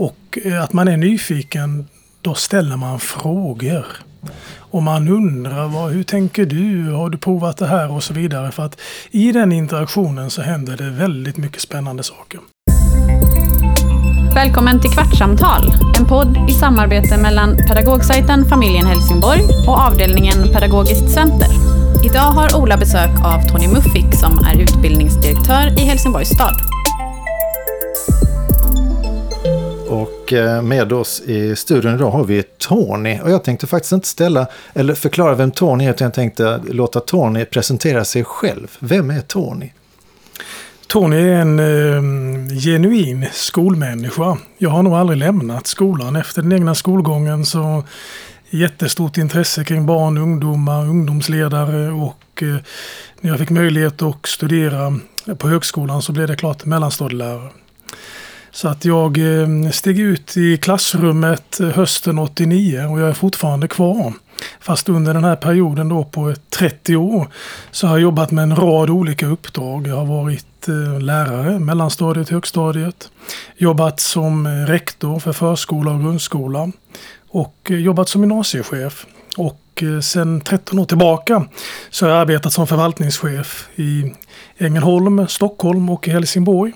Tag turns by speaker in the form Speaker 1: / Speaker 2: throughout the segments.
Speaker 1: Och eh, att man är nyfiken, då ställer man frågor. Och man undrar, vad, hur tänker du? Har du provat det här? Och så vidare. För att i den interaktionen så händer det väldigt mycket spännande saker.
Speaker 2: Välkommen till Kvartsamtal, en podd i samarbete mellan pedagogsajten Familjen Helsingborg och avdelningen Pedagogiskt center. Idag har Ola besök av Tony Muffik som är utbildningsdirektör i Helsingborgs stad.
Speaker 3: Och eh, med oss i studion idag har vi Tony. Och jag tänkte faktiskt inte ställa, eller förklara vem Tony är, utan jag tänkte låta Tony presentera sig själv. Vem är Tony?
Speaker 1: Tony är en eh, genuin skolmänniska. Jag har nog aldrig lämnat skolan. Efter den egna skolgången så jättestort intresse kring barn, ungdomar, ungdomsledare och eh, när jag fick möjlighet att studera på högskolan så blev det klart mellanstadielärare. Så att jag eh, steg ut i klassrummet eh, hösten 89 och jag är fortfarande kvar. Fast under den här perioden då på 30 år så har jag jobbat med en rad olika uppdrag. Jag har varit eh, lärare, mellanstadiet, högstadiet. Jobbat som rektor för förskola och grundskola. Och jobbat som gymnasiechef. Och sedan 13 år tillbaka så har jag arbetat som förvaltningschef i Ängelholm, Stockholm och Helsingborg.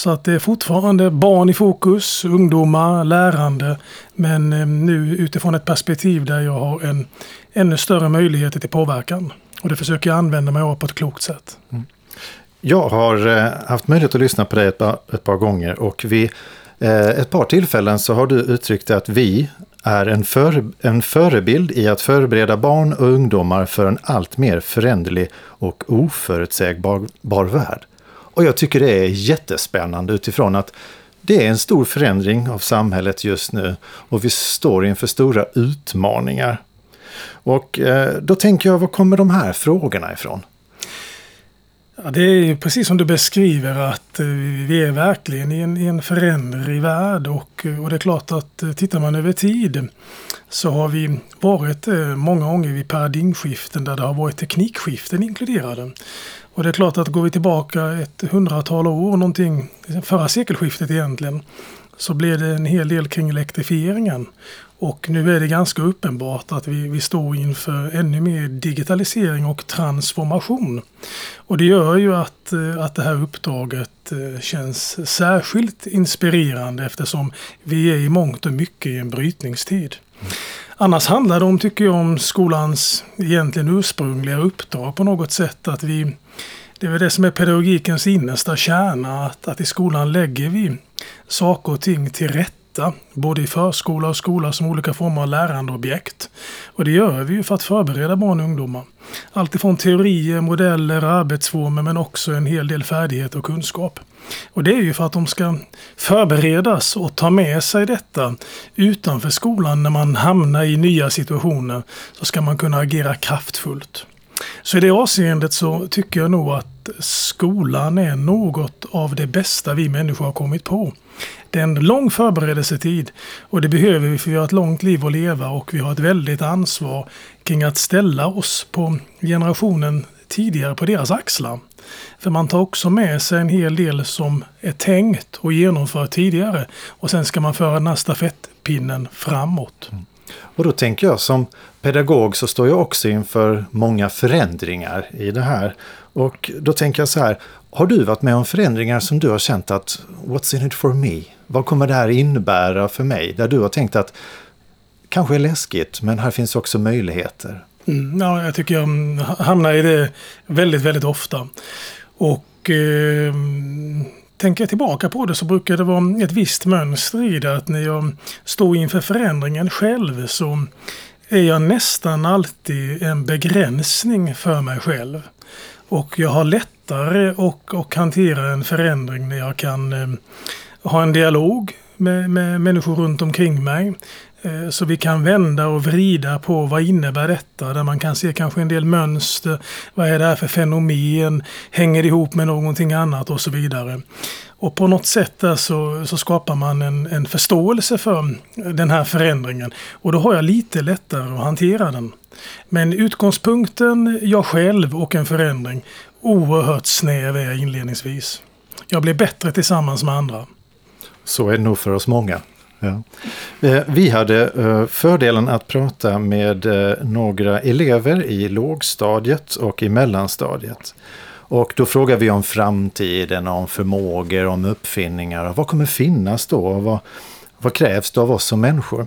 Speaker 1: Så att det är fortfarande barn i fokus, ungdomar, lärande. Men eh, nu utifrån ett perspektiv där jag har en ännu större möjligheter till påverkan. Och det försöker jag använda mig av på ett klokt sätt. Mm.
Speaker 3: Jag har eh, haft möjlighet att lyssna på dig ett par, ett par gånger och vid eh, ett par tillfällen så har du uttryckt att vi är en, för, en förebild i att förbereda barn och ungdomar för en allt mer föränderlig och oförutsägbar värld. Och jag tycker det är jättespännande utifrån att det är en stor förändring av samhället just nu och vi står inför stora utmaningar. Och eh, då tänker jag, var kommer de här frågorna ifrån?
Speaker 1: Ja, det är precis som du beskriver att eh, vi är verkligen i en, i en föränderlig värld och, eh, och det är klart att tittar man över tid så har vi varit många gånger vid paradigmskiften där det har varit teknikskiften inkluderade. Och det är klart att går vi tillbaka ett hundratal år, någonting, liksom förra sekelskiftet egentligen, så blev det en hel del kring elektrifieringen. Och nu är det ganska uppenbart att vi, vi står inför ännu mer digitalisering och transformation. Och det gör ju att, eh, att det här uppdraget eh, känns särskilt inspirerande eftersom vi är i mångt och mycket i en brytningstid. Annars handlar det om, tycker jag, om skolans egentligen ursprungliga uppdrag på något sätt. Att vi, det är väl det som är pedagogikens innersta kärna, att, att i skolan lägger vi saker och ting till rätta. Både i förskola och skola som olika former av lärandeobjekt. Och det gör vi ju för att förbereda barn och ungdomar. Alltifrån teorier, modeller, arbetsformer men också en hel del färdighet och kunskap. Och det är ju för att de ska förberedas och ta med sig detta utanför skolan när man hamnar i nya situationer. Så ska man kunna agera kraftfullt. Så i det avseendet så tycker jag nog att skolan är något av det bästa vi människor har kommit på. Det är en lång förberedelsetid och det behöver vi för vi har ett långt liv att leva och vi har ett väldigt ansvar kring att ställa oss på generationen tidigare på deras axlar. För man tar också med sig en hel del som är tänkt och genomfört tidigare och sen ska man föra den här stafettpinnen framåt. Mm.
Speaker 3: Och då tänker jag som pedagog så står jag också inför många förändringar i det här. Och då tänker jag så här, har du varit med om förändringar som du har känt att what's in it for me? Vad kommer det här innebära för mig? Där du har tänkt att kanske är läskigt men här finns också möjligheter.
Speaker 1: Mm, ja, jag tycker jag mm, hamnar i det väldigt, väldigt ofta. Och eh, tänker jag tillbaka på det så brukar det vara ett visst mönster i det. Att när jag står inför förändringen själv så är jag nästan alltid en begränsning för mig själv. Och jag har lättare att, och hantera en förändring när jag kan eh, ha en dialog med, med människor runt omkring mig. Eh, så vi kan vända och vrida på vad innebär detta? Där man kan se kanske en del mönster. Vad är det här för fenomen? Hänger det ihop med någonting annat och så vidare. Och på något sätt där så, så skapar man en, en förståelse för den här förändringen. Och då har jag lite lättare att hantera den. Men utgångspunkten, jag själv och en förändring, oerhört snäv är jag inledningsvis. Jag blir bättre tillsammans med andra.
Speaker 3: Så är det nog för oss många. Ja. Eh, vi hade eh, fördelen att prata med eh, några elever i lågstadiet och i mellanstadiet. Och då frågar vi om framtiden, om förmågor, om uppfinningar och vad kommer finnas då? Och vad, vad krävs det av oss som människor?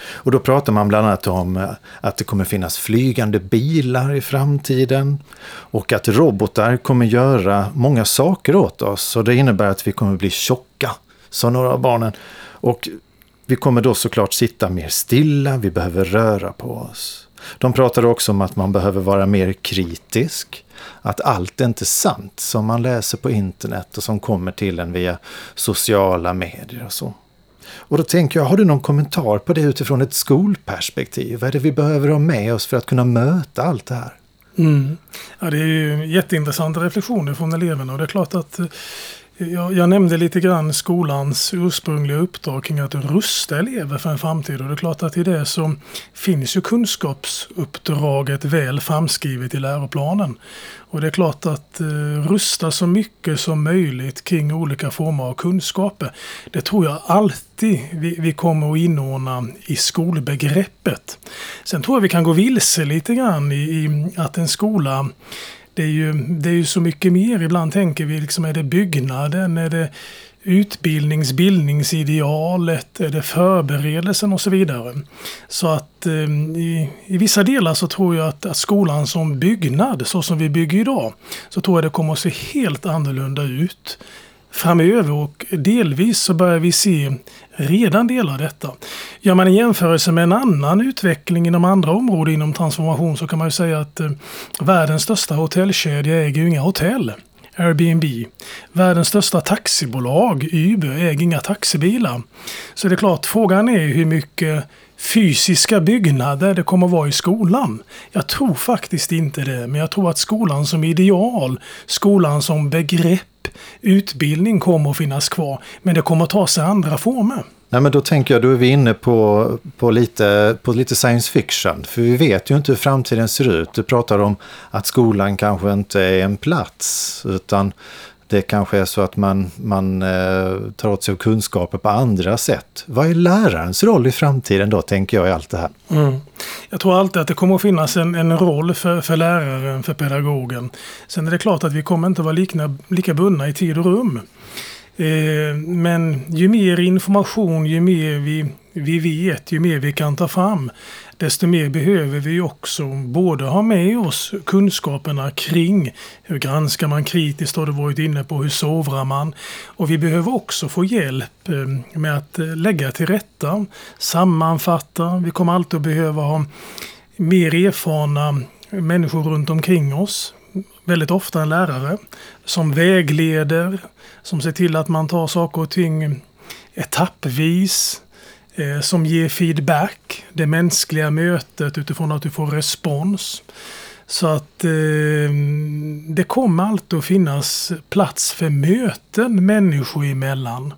Speaker 3: Och då pratar man bland annat om att det kommer finnas flygande bilar i framtiden och att robotar kommer göra många saker åt oss. Och det innebär att vi kommer bli tjocka, sa några av barnen. Och vi kommer då såklart sitta mer stilla, vi behöver röra på oss. De pratade också om att man behöver vara mer kritisk. Att allt är inte sant som man läser på internet och som kommer till en via sociala medier och så. Och då tänker jag, har du någon kommentar på det utifrån ett skolperspektiv? Vad är det vi behöver ha med oss för att kunna möta allt det här?
Speaker 1: Mm. Ja, det är ju jätteintressanta reflektioner från eleverna och det är klart att eh, jag, jag, nämnde lite grann skolans ursprungliga uppdrag kring att rusta elever för en framtid och det är klart att i det så finns ju kunskapsuppdraget väl framskrivet i läroplanen. Och det är klart att eh, rusta så mycket som möjligt kring olika former av kunskaper. Det tror jag alltid vi, vi kommer att inordna i skolbegreppet. Sen tror jag vi kan gå vilse lite grann i, i att en skola det är, ju, det är ju så mycket mer. Ibland tänker vi, liksom, är det byggnaden? Är det utbildningsbildningsidealet? Är det förberedelsen och så vidare? Så att eh, i, i, vissa delar så tror jag att, att, skolan som byggnad, så som vi bygger idag, så tror jag det kommer att se helt annorlunda ut framöver och delvis så börjar vi se redan delar av detta. Gör man en jämförelse med en annan utveckling inom andra områden inom transformation så kan man ju säga att eh, världens största hotellkedja äger ju inga hotell. Airbnb. Världens största taxibolag, Uber, äger inga taxibilar. Så det är klart, frågan är hur mycket fysiska byggnader det kommer att vara i skolan. Jag tror faktiskt inte det, men jag tror att skolan som ideal, skolan som begrepp Typ, utbildning kommer att finnas kvar, men det kommer att ta sig andra former.
Speaker 3: Nej, men då tänker jag, då är vi inne på, på, lite, på lite science fiction. För vi vet ju inte hur framtiden ser ut. Du pratar om att skolan kanske inte är en plats, utan det kanske är så att man, man eh, tar åt sig kunskaper på andra sätt. Vad är lärarens roll i framtiden då, tänker jag i allt det här?
Speaker 1: Mm. Jag tror alltid att det kommer att finnas en, en roll för, för läraren, för pedagogen. Sen är det klart att vi kommer inte vara likna, lika bundna i tid och rum. Eh, men ju mer information, ju mer vi, vi vet, ju mer vi kan ta fram, desto mer behöver vi också både ha med oss kunskaperna kring hur granskar man kritiskt, har du varit inne på, hur sovrar man? Och vi behöver också få hjälp eh, med att eh, lägga till rätta, sammanfatta. Vi kommer alltid att behöva ha mer erfarna människor runt omkring oss väldigt ofta en lärare som vägleder, som ser till att man tar saker och ting etappvis, Eh, som ger feedback, det mänskliga mötet utifrån att du får respons. Så att eh, det kommer alltid att finnas plats för möten människor emellan.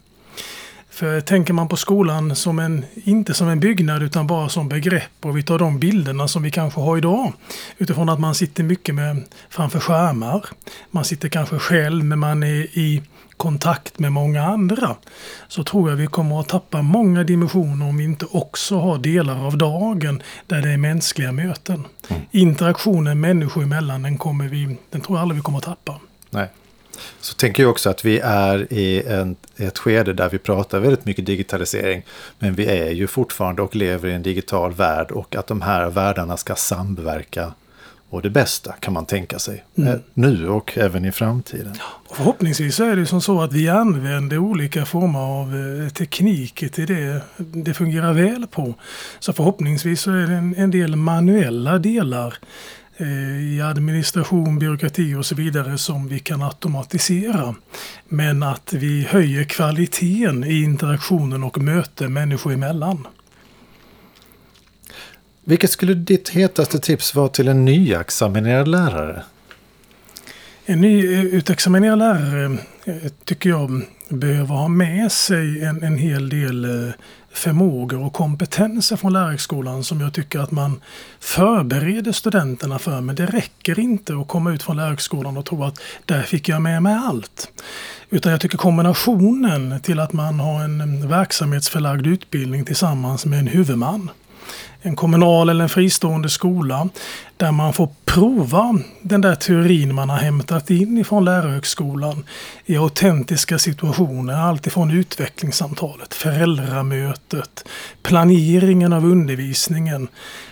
Speaker 1: För tänker man på skolan som en, inte som en byggnad utan bara som begrepp och vi tar de bilderna som vi kanske har idag utifrån att man sitter mycket med, framför skärmar. Man sitter kanske själv men man är i kontakt med många andra. Så tror jag vi kommer att tappa många dimensioner om vi inte också har delar av dagen där det är mänskliga möten. Mm. Interaktionen människor emellan den, kommer vi, den tror jag aldrig vi kommer att tappa.
Speaker 3: Nej. Så tänker jag också att vi är i en, ett skede där vi pratar väldigt mycket digitalisering. Men vi är ju fortfarande och lever i en digital värld och att de här världarna ska samverka och det bästa kan man tänka sig. Mm. Eh, nu och även i framtiden.
Speaker 1: Och förhoppningsvis är det som så att vi använder olika former av eh, tekniker till det det fungerar väl på. Så förhoppningsvis så är det en, en del manuella delar Eh, i administration, byråkrati och så vidare som vi kan automatisera. Men att vi höjer kvaliteten i interaktionen och möte människor emellan.
Speaker 3: Vilket skulle ditt hetaste tips vara till en nyexaminerad lärare?
Speaker 1: En nyutexaminerad eh, lärare eh, tycker jag behöver ha med sig en, en hel del eh, förmågor och kompetenser från lärarhögskolan som jag tycker att man förbereder studenterna för. Men det räcker inte att komma ut från lärarhögskolan och tro att där fick jag med mig allt. Utan jag tycker kombinationen till att man har en verksamhetsförlagd utbildning tillsammans med en huvudman en kommunal eller en fristående skola där man får prova den där teorin man har hämtat in ifrån lärarhögskolan i autentiska situationer. Alltifrån utvecklingssamtalet, föräldramötet, planeringen av undervisningen,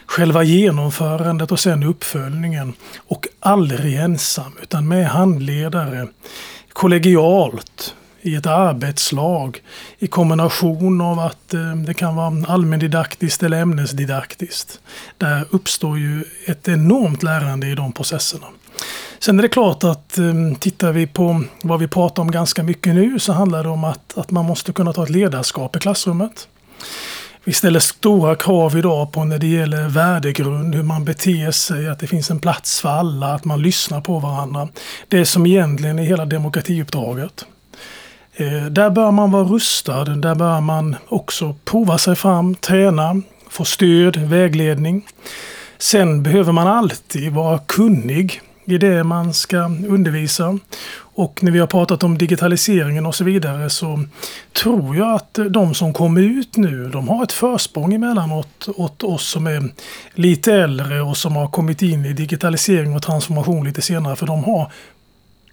Speaker 1: själva genomförandet och sen uppföljningen. Och aldrig ensam utan med handledare, kollegialt, i ett arbetslag i kombination av att eh, det kan vara allmändidaktiskt eller ämnesdidaktiskt. Där uppstår ju ett enormt lärande i de processerna. Sen är det klart att eh, tittar vi på vad vi pratar om ganska mycket nu så handlar det om att, att man måste kunna ta ett ledarskap i klassrummet. Vi ställer stora krav idag på när det gäller värdegrund, hur man beter sig, att det finns en plats för alla, att man lyssnar på varandra. Det som egentligen är hela demokratiuppdraget. Eh, där bör man vara rustad, där bör man också prova sig fram, träna, få stöd, vägledning. Sen behöver man alltid vara kunnig i det man ska undervisa. Och när vi har pratat om digitaliseringen och så vidare så tror jag att de som kommer ut nu, de har ett försprång emellanåt åt oss som är lite äldre och som har kommit in i digitalisering och transformation lite senare. För de har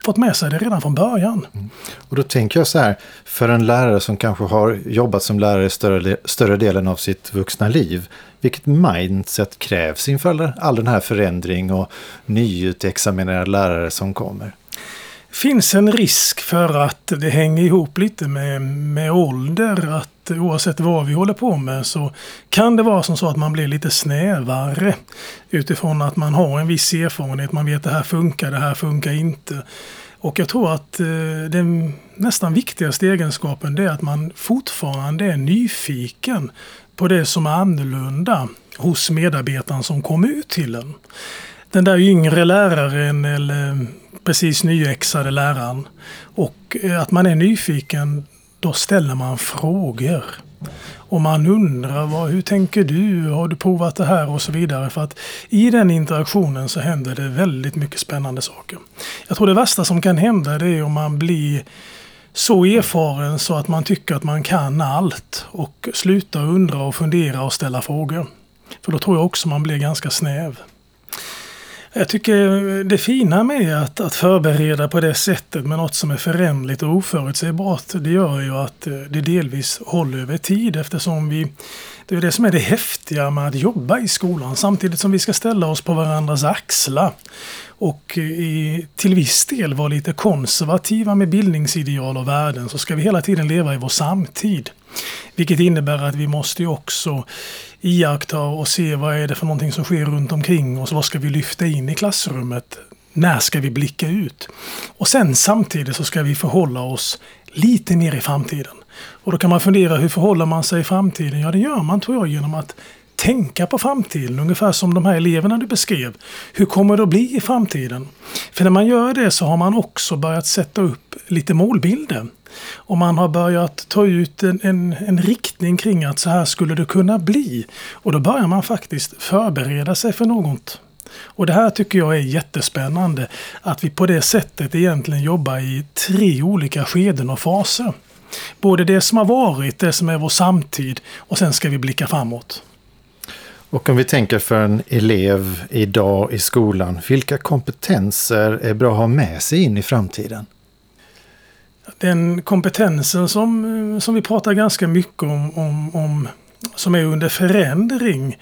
Speaker 1: fått med sig det redan från början. Mm.
Speaker 3: Och då tänker jag så här, för en lärare som kanske har jobbat som lärare större, större delen av sitt vuxna liv, vilket mindset krävs inför all den här förändring och nyutexaminerade lärare som kommer?
Speaker 1: Finns en risk för att det hänger ihop lite med, med ålder. Att oavsett vad vi håller på med så kan det vara som så att man blir lite snävare utifrån att man har en viss erfarenhet. Man vet att det här funkar, det här funkar inte. Och jag tror att eh, den nästan viktigaste egenskapen är att man fortfarande är nyfiken på det som är annorlunda hos medarbetaren som kom ut till en. Den där yngre läraren eller precis nyexade läraren. Och eh, att man är nyfiken, då ställer man frågor. Och man undrar vad, hur tänker du? Har du provat det här? Och så vidare. För att i den interaktionen så händer det väldigt mycket spännande saker. Jag tror det värsta som kan hända det är om man blir så erfaren så att man tycker att man kan allt och slutar undra och fundera och ställa frågor. För då tror jag också man blir ganska snäv. Jag tycker det fina med att, att förbereda på det sättet med något som är förändligt och oförutsägbart, det gör ju att eh, det delvis håller över tid eftersom vi det är det som är det häftiga med att jobba i skolan samtidigt som vi ska ställa oss på varandras axlar och eh, i, till viss del vara lite konservativa med bildningsideal och värden så ska vi hela tiden leva i vår samtid. Vilket innebär att vi måste också iaktta och se vad är det för någonting som sker runt omkring oss. Vad ska vi lyfta in i klassrummet? När ska vi blicka ut? Och sen samtidigt så ska vi förhålla oss lite mer i framtiden. Och då kan man fundera, hur förhåller man sig i framtiden? Ja, det gör man tror jag genom att tänka på framtiden, ungefär som de här eleverna du beskrev. Hur kommer det att bli i framtiden? För när man gör det så har man också börjat sätta upp lite målbilder. Och man har börjat ta ut en, en, en, riktning kring att så här skulle det kunna bli. Och då börjar man faktiskt förbereda sig för något. Och det här tycker jag är jättespännande. Att vi på det sättet egentligen jobbar i tre olika skeden och faser. Både det som har varit, det som är vår samtid och sen ska vi blicka framåt.
Speaker 3: Och om vi tänker för en elev idag i skolan, vilka kompetenser är bra att ha med sig in i framtiden?
Speaker 1: Den kompetensen som, som vi pratar ganska mycket om, om, om som är under förändring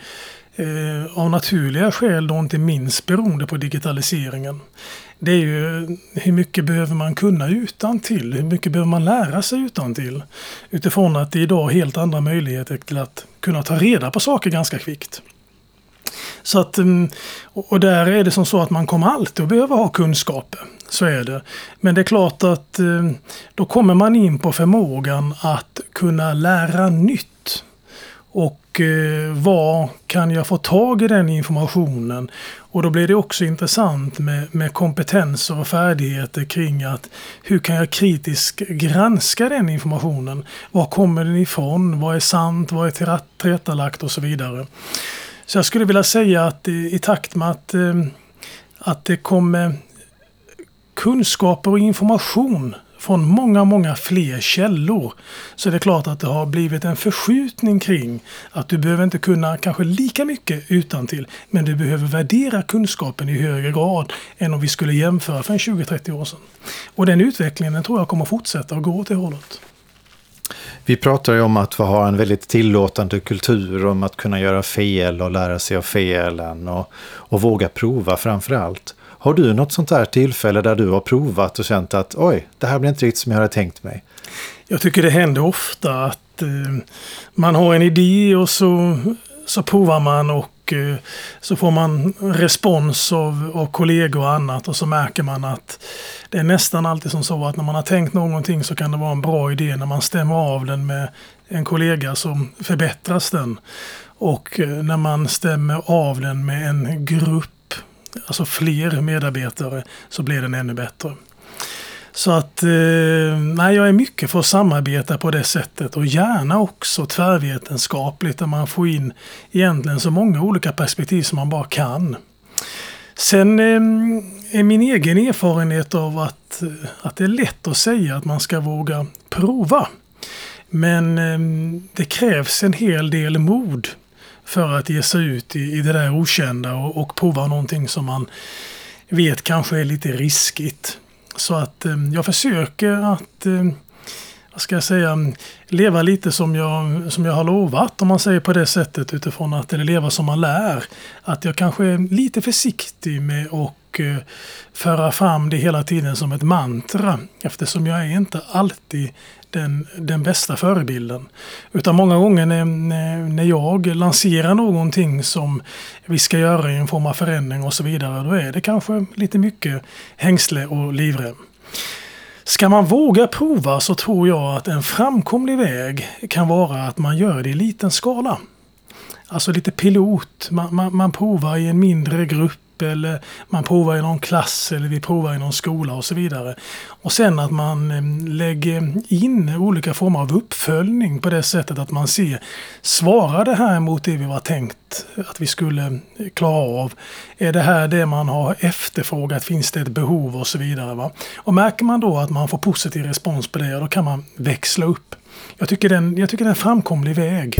Speaker 1: eh, av naturliga skäl då inte minst beroende på digitaliseringen. Det är ju hur mycket behöver man kunna utan till? Hur mycket behöver man lära sig utan till? Utifrån att det idag är helt andra möjligheter till att kunna ta reda på saker ganska kvickt. Så att, mm, och där är det som så att man kommer alltid att behöva ha kunskaper. Så är det. Men det är klart att mm, då kommer man in på förmågan att kunna lära nytt. Och eh, var kan jag få tag i den informationen? Och då blir det också intressant med, med kompetenser och färdigheter kring att hur kan jag kritiskt granska den informationen? Var kommer den ifrån? Vad är sant? Vad är tillrättalagt? Och så vidare. Så jag skulle vilja säga att i, i takt med att, eh, att det kommer kunskaper och information från många, många fler källor så är det klart att det har blivit en förskjutning kring att du behöver inte kunna kanske lika mycket utan till, men du behöver värdera kunskapen i högre grad än om vi skulle jämföra för en 20-30 år sedan. Och den utvecklingen tror jag kommer fortsätta att gå åt det hållet.
Speaker 3: Vi pratar ju om att vi har en väldigt tillåtande kultur om att kunna göra fel och lära sig av felen och, och våga prova framför allt. Har du något sånt här tillfälle där du har provat och känt att oj, det här blir inte riktigt som jag hade tänkt mig?
Speaker 1: Jag tycker det händer ofta att eh, man har en idé och så, så provar man och eh, så får man respons av, av kollegor och annat och så märker man att det är nästan alltid som så att när man har tänkt någonting så kan det vara en bra idé. När man stämmer av den med en kollega så förbättras den. Och eh, när man stämmer av den med en grupp alltså fler medarbetare så blir den ännu bättre. Så att eh, nej, jag är mycket för att samarbeta på det sättet och gärna också tvärvetenskapligt där man får in egentligen så många olika perspektiv som man bara kan. Sen eh, är min egen erfarenhet av att, eh, att det är lätt att säga att man ska våga prova. Men det krävs en hel del mod för att ge sig ut i, i det där okända och, och prova någonting som man vet kanske är lite riskigt. Så att eh, jag försöker att eh, vad ska jag säga, leva lite som jag, som jag har lovat om man säger på det sättet utifrån att, eller leva som man lär. Att jag kanske är lite försiktig med att eh, föra fram det hela tiden som ett mantra eftersom jag är inte alltid den, den bästa förebilden. Utan många gånger när, när jag lanserar någonting som vi ska göra i en form av förändring och så vidare, då är det kanske lite mycket hängsle och livrem. Ska man våga prova så tror jag att en framkomlig väg kan vara att man gör det i liten skala. Alltså lite pilot. Man, man, man provar i en mindre grupp eller man provar i någon klass eller vi provar i någon skola och så vidare. Och sen att man eh, lägger in olika former av uppföljning på det sättet att man ser, svarar det här mot det vi var tänkt att vi skulle eh, klara av? Är det här det man har efterfrågat? Finns det ett behov och så vidare? Va? Och märker man då att man får positiv respons på det, då kan man växla upp. Jag tycker, den, jag tycker det är en framkomlig väg.